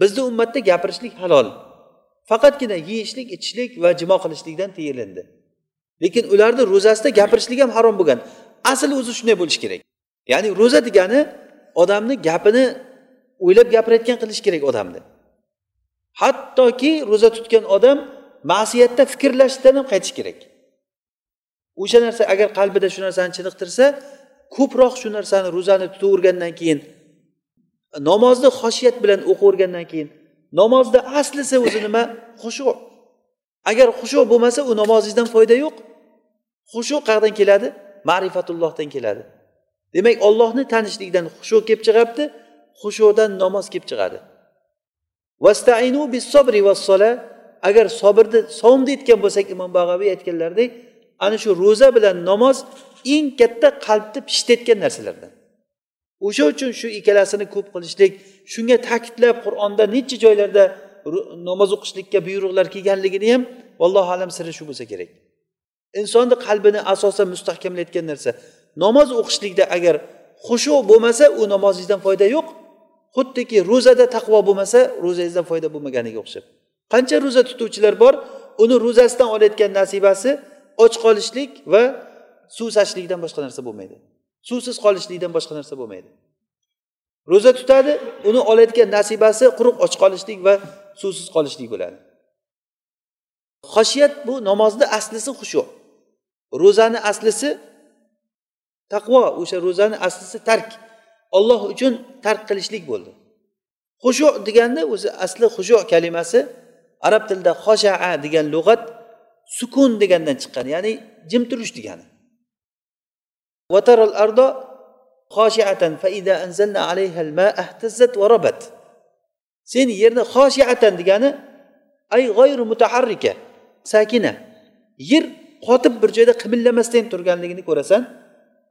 Bizni ummatda gapirishlik halol. Faqatgina yeyishlik ichishlik va jimo qilishlikdan tiyilindi lekin ularni ro'zasida gapirishlik ham harom bo'lgan. Asli o'zi shunday bo'lishi kerak. Ya'ni ro'za degani odamni gapini o'ylab gapirayotgan qilish kerak odamni. Hattoki ro'za tutgan odam ma'siyatda fikrlashdan ham qaytish kerak. O'sha narsa agar qalbida shu narsani chiniqtirsa ko'proq shu narsani ro'zani tutavergandan keyin namozni xoshiyat bilan o'qivergandan keyin namozni aslisi o'zi nima? Xushu. Agar xushu bo'lmasa u namozingizdan foyda yo'q. Xushu qayerdan keladi? Ma'rifatullohdan keladi. Demak ollohni tanishlikdan xushu kelib chiqyapti xushudan namoz kelib chiqadi. Vastainu bis sobri vassola agar sobrni savmni aytgan bo'lsak imom bag'aviy aytganlaridek ana shu ro'za bilan namoz eng katta qalbni pishitayotgan narsalardan. O'sha uchun shu ikkalasini ko'p qilishlik shunga ta'kidlab qur'onda necha joylarda namoz o'qishlikka buyruqlar kelganligini ham vallohu alam siri shu bo'lsa kerak. Insonni qalbini asosan mustahkamlayotgan narsa. Namoz o'qishlikda agar xushu bo'lmasa u namozingizdan foyda yo'q. Xuddiki ro'zada taqvo bo'lmasa ro'zangizdan foyda bo'lmaganiga o'xshab. Qancha ro'za tutuvchilar bor? Uni ro'zasidan olayotgan nasibasi och qolishlik va suv sachishlikdan boshqa narsa bo'lmaydi. Suvsiz qolishlikdan boshqa narsa bo'lmaydi. Ro'za tutadi uni olayotgan nasibasi quruq och qolishlik va suvsiz qolishlik bo'ladi. Xoshiyat bu namozni aslisi xushu ro'zani aslisi taqvo o'sha ro'zani aslisi tark. Olloh uchun tark qilishlik bo'ldi. Xushu deganda o'zi asli xushu kalimasi arab tilida xoshaa degan lug'at sukun degandan chiqqan ya'ni jim turish degani. Sen yerni xoshiatan degani ay g'oyru mutaharrika sakina. Yer qotib bir joyda qimillamasdan turganligini ko'rasan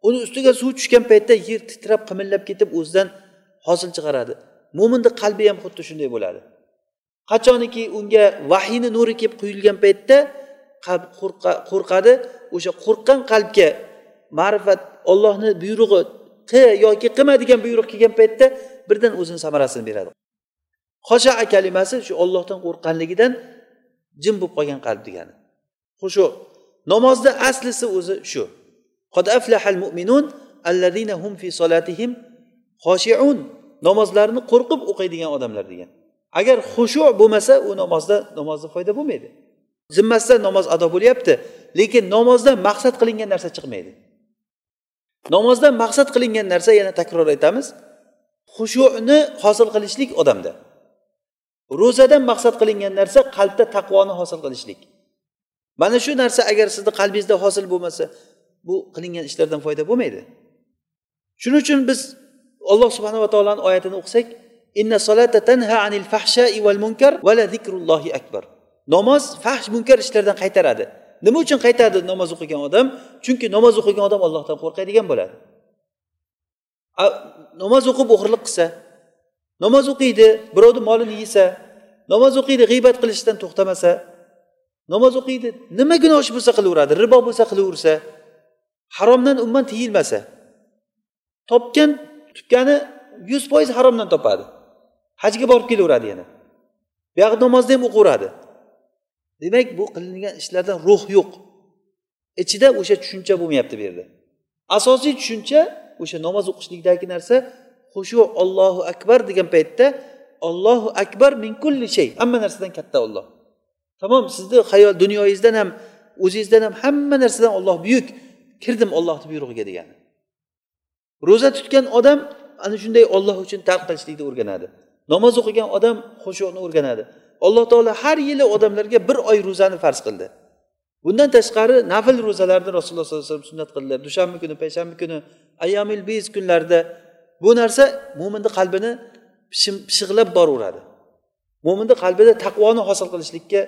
uni ustiga suv tushgan paytda yer titrab qimillab ketib o'zidan hosil chiqaradi. Mo'minni qalbi ham xuddi shunday bo'ladi. Qachoniki unga vahiyni nuri kelib quyilgan paytda qalb qo'rqadi o'sha qo'rqqan qalbga ma'rifat ollohni buyrug'i qil yoki qilma degan buyruq kelgan paytda birdan o'zini samarasini beradi. Xoshaa kalimasi shu ollohdan qo'rqqanligidan jim bo'lib qolgan qalb degani. Xushu namozni aslisi o'zi shu. Qad aflahal mu'minun allazina hum fi solatihim xoshiun namozlarini qo'rqib o'qiydigan odamlar degan. Agar xushu bo'lmasa u namozda namozda foyda bo'lmaydi. Zimmasidan namoz ado bo'lyapti lekin namozdan maqsad qilingan narsa chiqmaydi. Namozdan maqsad qilingan narsa yana takror aytamiz xushuni hosil qilishlik odamda. Ro'zadan maqsad qilingan narsa qalbda taqvoni hosil qilishlik. Mana shu narsa agar sizni qalbingizda hosil bo'lmasa bu qilingan ishlardan foyda bo'lmaydi. Shuning uchun biz alloh subhanava taoloni oyatini o'qisak inna solata tanha anil fahshai val munkar vala zikrullohi akbar. Namoz fahsh munkar ishlardan qaytaradi. Nima uchun qaytadi namoz o'qigan odam? Chunki namoz o'qigan odam ollohdan qo'rqadigan bo'ladi. Namoz o'qib o'g'irlik qilsa namoz o'qiydi birovni molini yesa namoz o'qiydi g'iybat qilishdan to'xtamasa namoz o'qiydi nima gunoh ish bo'lsa qilaveradi ribo bo'lsa qilaversa haromdan umuman tiyilmasa topgan tutgani yuz foiz haromdan topadi. Hajga borib kelaveradi yana. Buyog'i namozni ham o'qiveradi. Demak bu qilingan ishlarda ruh yo'q. Ichida o'sha tushuncha bo'lmayapti bu yerda. Asosiy tushuncha o'sha namoz o'qishlikdagi narsa xushu ollohu akbar degan paytda ollohu akbar min kulli shay. Hamma narsadan katta olloh tamom sizni hayol dunyoyingizdan ham o'zingizdan ham hamma narsadan olloh buyuk. Kirdim ollohni buyrug'iga degani. Ro'za tutgan odam ana shunday olloh uchun tark qilishlikni o'rganadi. Namoz o'qigan odam xushuni o'rganadi. Alloh taolo har yili odamlarga bir oy ro'zani farz qildi. Bundan tashqari nafl ro'zalarni rasululloh sollallohu alayhi vasallam sunnat qildilar. Dushanba kuni payshanba kuni ayyomil biz kunlarida bu narsa mo'minni qalbini pishiqlab boraveradi. Mo'minni qalbida taqvoni hosil qilishlikka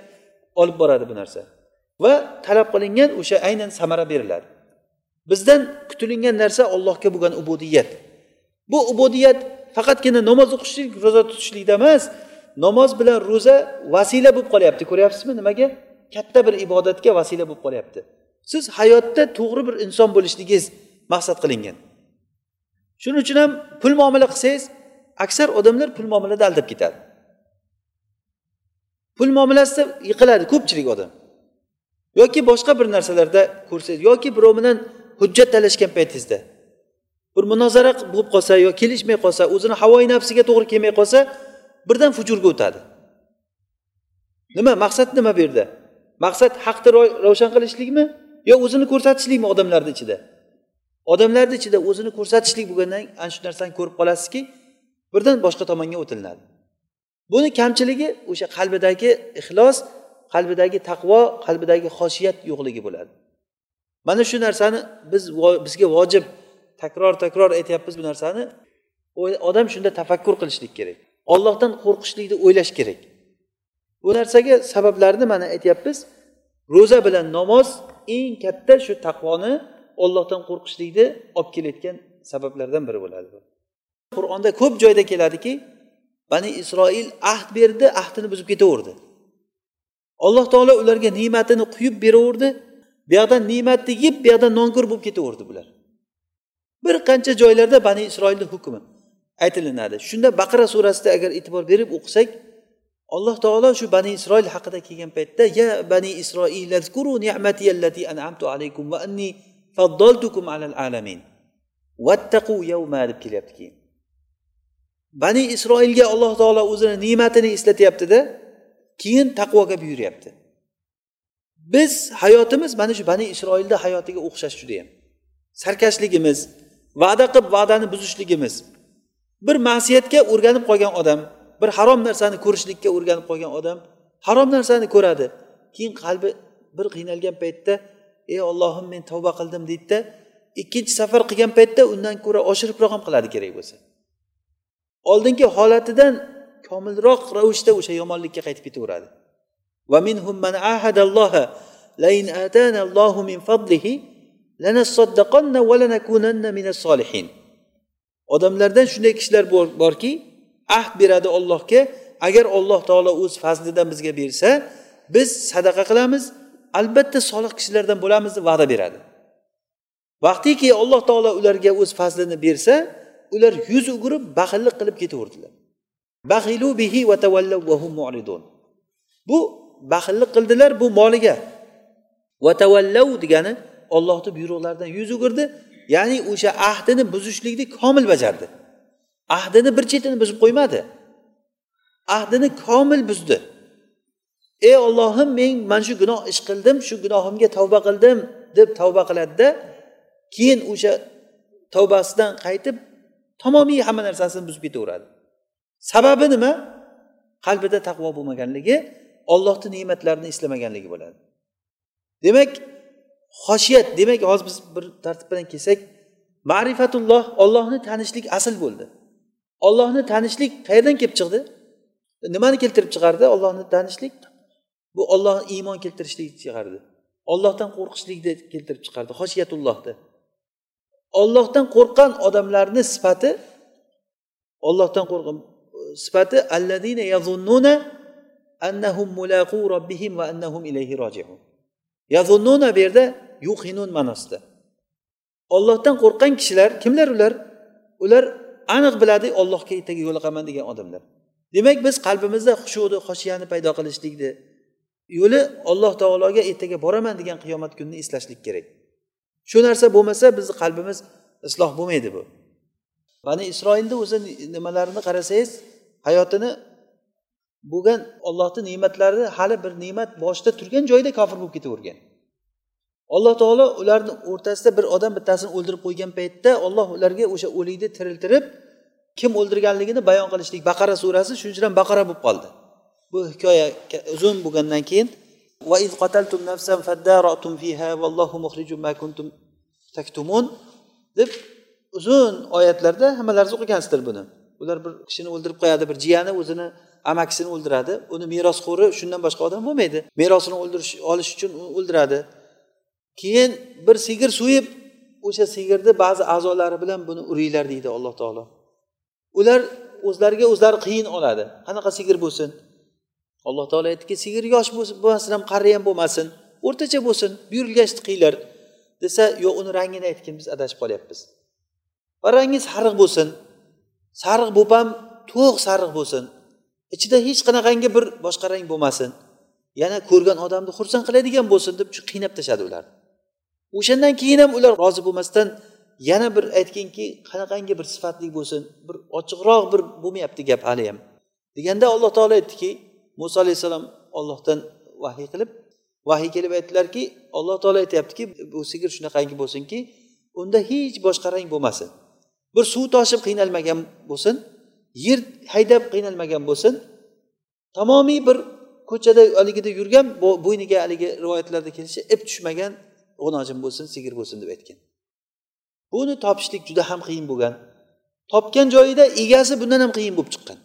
olib boradi bu narsa. Va talab qilingan o'sha aynan samara beriladi. Bizdan kutilingan narsa allohga bo'lgan ubudiyat. Bu ubudiyat faqatgina namoz o'qishlik ro'za tutishlikda emas namoz bilan ro'za vasila bo'lib qolyapti ko'ryapsizmi? Nimaga? Katta bir ibodatga vasila bo'lib qolyapti. Siz hayotda to'g'ri bir inson bo'lishligingiz maqsad qilingan. Shuning uchun ham pul muomala qilsangiz aksar odamlar pul muomalada aldab ketadi. Pul muomalasida yiqiladi ko'pchilik odam. Yoki boshqa bir narsalarda ko'rsangiz yoki birov bilan hujjat talashgan paytingizda bir munozara bo'lib qolsa yo kelishmay qolsa o'zini havoyi nafsiga to'g'ri kelmay qolsa birdan fujurga o'tadi. Nima maqsad nima bu yerda? Maqsad haqni ravshan qilishlikmi? Yo o'zini ko'rsatishlikmi odamlarni ichida? Odamlarni ichida o'zini ko'rsatishlik bo'lgandan ana shu narsani ko'rib qolasizki birdan boshqa tomonga o'tilinadi. Buni kamchiligi o'sha qalbidagi ixlos qalbidagi taqvo qalbidagi xoshiyat yo'qligi bo'ladi. Mana shu narsani biz bizga vojib takror takror aytyapmiz bu narsani. Odam shunda tafakkur qilishlik kerak. Ollohdan qo'rqishlikni o'ylash kerak. Bu narsaga sabablarni mana aytyapmiz. Ro'za bilan namoz eng katta shu taqvoni ollohdan qo'rqishlikni olib kelayotgan sabablardan biri bo'ladi qur'onda ko'p joyda keladiki bani isroil ahd berdi ahdini buzib ketaverdi. Alloh taolo ularga ne'matini quyib beraverdi. Bu yoqdan ne'matni yeb bu yoqdan nonko'r bo'lib ketaverdi bular. Bir qancha joylarda bani isroilni hukmi aytilinadi. Shunda baqara surasida agar e'tibor berib o'qisak alloh taolo shu bani isroil haqida kelgan paytda ya bani isroil an'amtu alaykum va anni faddaltukum alal alamin. Vattaqu yawma deb kelyapti keyin bani isroilga alloh taolo o'zini ne'matini eslatyaptida keyin taqvoga buyuryapti. Biz hayotimiz mana shu bani isroilni hayotiga o'xshash judayam. Sarkashligimiz va'da qilib va'dani buzishligimiz bir ma'siyatga o'rganib qolgan odam bir harom narsani ko'rishlikka o'rganib qolgan odam harom narsani ko'radi. Keyin qalbi bir qiynalgan paytda ey ollohim men tavba qildim deydida ikkinchi safar qilgan paytda undan ko'ra oshiribroq ham qiladi kerak bo'lsa. Oldingi holatidan komilroq ravishda o'sha yomonlikka qaytib ketaveradi. Odamlardan shunday kishilar borki ahd beradi ollohga agar alloh taolo o'z fazlidan bizga bersa biz sadaqa qilamiz albatta solih kishilardan bo'lamiz deb va'da beradi. Vaqtiki alloh taolo ularga o'z fazlini bersa ular yuz o'girib baxillik qilib ketaverdilar. Bihi va mu'ridun. Bu baxillik qildilar bu moliga. Vatavallav degani ollohni buyruqlaridan yuz o'girdi ya'ni o'sha ahdini buzishlikni komil bajardi. Ahdini bir chetini buzib qo'ymadi. Ahdini komil buzdi. Ey ollohim men mana shu gunoh ish qildim shu gunohimga tavba qildim deb tavba qiladida keyin o'sha tavbasidan qaytib tamomiy hamma narsasini buzib ketaveradi. Sababi nima? Qalbida taqvo bo'lmaganligi ollohni ne'matlarini eslamaganligi bo'ladi. Demak xoshiyat demak hozir biz bir tartib bilan kelsak ma'rifatulloh ollohni tanishlik asl bo'ldi. Ollohni tanishlik qayerdan kelib chiqdi? Nimani keltirib chiqardi? Ollohni tanishlik? Bu olloh iymon keltirishlikni chiqardi. Ollohdan qo'rqishlikni keltirib chiqardi. Xoshiyatullohni ollohdan qo'rqqan odamlarni sifati ollohdan qo'rqqan e, sifati alladina yazunnuna annahum mulaqu robbihim va annahum ilayhi rojiun yazunnuna bu yerda yuhinun ma'nosida ollohdan qo'rqqan kishilar kimlar ular? Ular aniq biladi ollohga ertaga yo'liqaman degan odamlar. Demak biz qalbimizda xushuni xoshiyani paydo qilishlikni yo'li alloh taologa ertaga boraman degan qiyomat kunini eslashlik kerak. Shu narsa bo'lmasa bizni qalbimiz isloh bo'lmaydi bu. Bani isroilni o'zi nimalarini qarasangiz hayotini bo'lgan ollohni ne'matlari hali bir ne'mat boshida turgan joyida kofir bo'lib ketavergan. Alloh taolo ularni o'rtasida bir odam bittasini o'ldirib qo'ygan paytda olloh ularga o'sha o'likni tiriltirib kim o'ldirganligini bayon qilishlik. Baqara surasi shuning uchun ham baqara bo'lib qoldi. Bu hikoya uzun bo'lgandan keyin deb uzun oyatlarda hammalaringiz o'qigansizlar buni. Ular bir kishini o'ldirib qo'yadi bir jiyani o'zini amakisini o'ldiradi. Uni merosxo'ri shundan boshqa odam bo'lmaydi. Merosini o'ldirish olish uchun o'ldiradi. Keyin bir sigir so'yib o'sha sigirni ba'zi a'zolari bilan buni uringlar deydi alloh taolo. Ular o'zlariga o'zlari qiyin oladi. Qanaqa sigir bo'lsin? Alloh taolo aytdiki sigir yosh bo'lmasin ham qari ham bo'lmasin o'rtacha bo'lsin buyurilgan qilinglar desa yo'q uni rangini aytgin biz adashib qolyapmiz. Va rangi sariq bo'lsin. Sariq bo'lib ham to'q sariq bo'lsin. Ichida hech qanaqangi bir boshqa rang bo'lmasin. Yana ko'rgan odamni xursand qiladigan bo'lsin deb qiynab tashladi ularni o'shandan keyin ham ular rozi bo'lmasdan yana bir aytginki qanaqangi bir sifatli bo'lsin bir ochiqroq bir bo'lmayapti gap hali ham. Deganda alloh taolo aytdiki muso alayhissalom ollohdan vahiy qilib vahiy kelib aytdilarki alloh taolo aytyaptiki bu sigir shunaqangi bo'lsinki unda hech boshqa rang bo'lmasin. Bir suv toshib qiynalmagan bo'lsin yer haydab qiynalmagan bo'lsin. Tamomiy bir ko'chada haligida yurgan bo'yniga haligi rivoyatlarda kelishi ip tushmagan g'unojim bo'lsin sigir bo'lsin deb aytgan. Buni topishlik juda ham qiyin bo'lgan. Topgan joyida egasi bundan ham qiyin bo'lib chiqqan.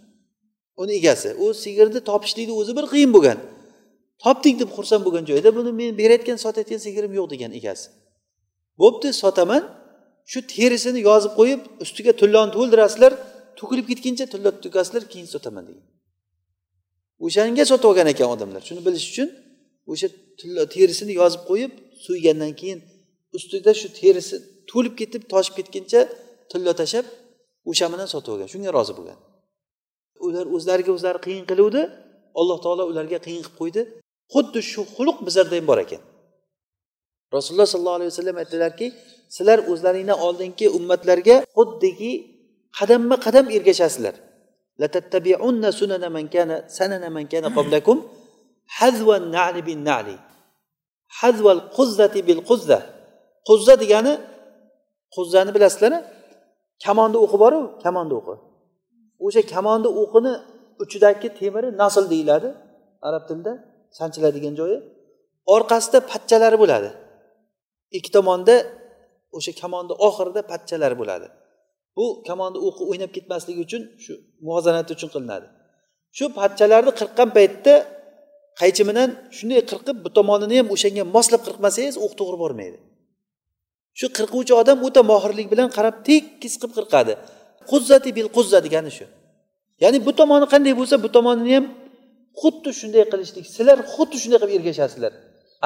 Uni egasi u sigirni topishlikni o'zi bir qiyin bo'lgan. Topdik deb xursand bo'lgan joyda buni men berayotgan sotayotgan sigirim yo'q degan egasi. Bo'pti sotaman. Shu terisini yozib qo'yib ustiga tulloni to'ldirasizlar to'kilib ketguncha tilla to'kasizlar keyin sotaman degan. O'shanga sotib olgan ekan odamlar. Shuni bilish uchun o'sha terisini yozib qo'yib so'ygandan keyin ustida shu terisi to'lib ketib toshib ketguncha tilla tashlab o'sha bilan sotib olgan. Shunga rozi bo'lgan. Ular o'zlariga o'zlari qiyin qiluvdi. Alloh taolo ularga qiyin qilib qo'ydi. Xuddi shu xulq bizlarda ham bor ekan. Rasululloh sollallohu alayhi vasallam aytdilarki sizlar o'zlaringdan oldingi ummatlarga xuddiki qadamma qadam ergashasizlar. Quzza. Degani quzzani bilasizlar kamonni o'qi boru kamonni o'qi. O'sha kamonni o'qini uchidagi temiri nasl deyiladi arab tilida sanchiladigan joyi. Orqasida patchalari bo'ladi. Ikki tomonda o'sha kamonni oxirida patchalari bo'ladi. Bu kamonni o'qi o'ynab ketmasligi uchun shu muvozanati uchun qilinadi. Shu patchalarni qirqqan paytda qaychi bilan shunday qirqib bu tomonini ham o'shanga moslab qirqmasangiz o'q to'g'ri bormaydi. Shu qirquvchi odam o'ta mohirlik bilan qarab tekis qilib qirqadi. Quzzati bil quzza degani shu. Ya'ni bu tomoni qanday bo'lsa bu tomonini ham xuddi shunday qilishlik sizlar xuddi shunday qilib ergashasizlar.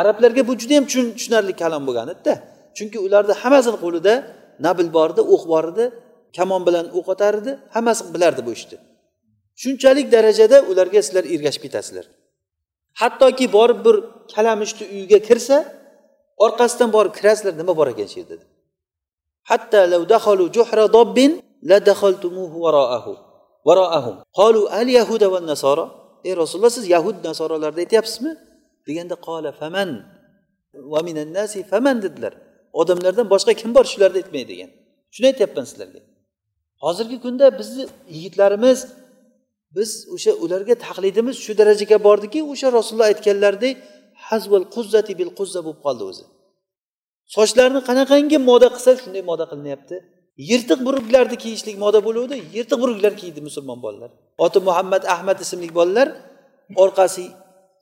Arablarga bu juda yam tushunarli kalom bo'lgan edida chunki ularni hammasini qo'lida nabil bor edi o'q bor edi kamon bilan o'q otar edi hammasi bilardi bu ishni. Shunchalik darajada ularga sizlar ergashib ketasizlar hattoki borib bir kalamushni uyiga kirsa orqasidan borib kirasizlar nima bor ekan shu yerda dedi. Hatta law dakhalu juhra dobbin la dakhaltumuhu wara'ahu wara'ahum. Qalu al yahuda wan nasara ey rasululloh siz yahud nasoralarda aytyapsizmi? Deganda qola faman va minan nasi faman dedilar. Odamlardan boshqa kim bor shularni aytmay degan. Shuni aytyapman sizlarga. Hozirgi kunda bizni yigitlarimiz biz o'sha ularga taqlidimiz shu darajaga bordiki o'sha rasululloh aytganlaridek hazval quzzati bil quzza bo'lib qoldi o'zi. Sochlarni qanaqangi moda qilsa shunday moda qilinyapti. Yirtiq buruklarni kiyishlik moda bo'luvdi yirtiq buruklar kiydi musulmon bolalar. Oti muhammad ahmad ismli bolalar orqasi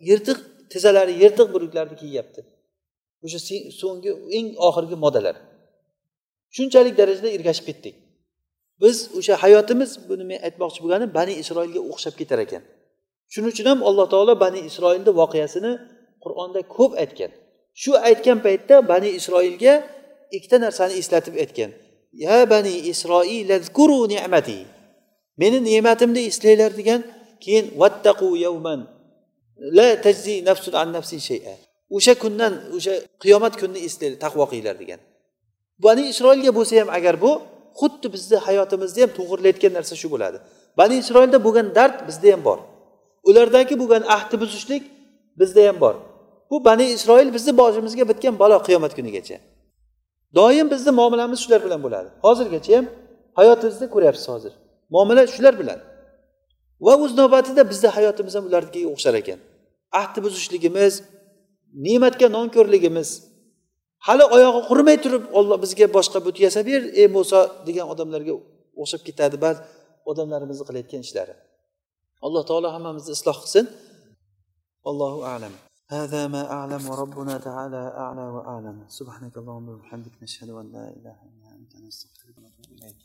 yirtiq tizzalari yirtiq buruklarni kiyyapti. O'sha so'nggi eng oxirgi modalar. Shunchalik darajada ergashib ketdik. Biz o'sha hayotimiz buni men aytmoqchi bo'lganim bani isroilga o'xshab ketar ekan. Shuning uchun ham alloh taolo bani isroilni voqeasini qur'onda ko'p aytgan. Shu aytgan paytda bani isroilga ikkita narsani eslatib aytgan. Ya bani isroil ni'mati. Meni ne'matimni eslanglar degan keyin vattaqu yawman la tajzi nafsun an nafsi shay'a. O'sha kundan o'sha qiyomat kunini eslanglar taqvo qilinglar degan. Bani isroilga bo'lsa ham agar bu xuddi bizni hayotimizni ham to'g'irlayotgan narsa shu bo'ladi. Bani isroilda bo'lgan dard bizda ham bor. Ulardagi bo'lgan ahdi buzishlik bizda ham bor. Bu bani isroil bizni boshimizga bitgan balo qiyomat kunigacha. Doim bizni muomalamiz shular bilan bo'ladi. Hozirgacha ham hayotimizda ko'ryapsiz hozir. Muomala shular bilan. Va o'z navbatida bizni hayotimiz ham ularnikiga o'xshar ekan. Ahdi buzishligimiz ne'matga nonko'rligimiz hali oyog'i qurimay turib olloh bizga boshqa but yasab ber ey muso degan odamlarga o'xshab ketadi ba'zi odamlarimizni qilayotgan ishlari alloh taolo hammamizni isloh qilsin allohu alam هذا ما أعلم وربنا تعالى أعلى وأعلم سبحانك اللهم وبحمدك نشهد أن لا إله إلا أنت نستغفرك ونتوب إليك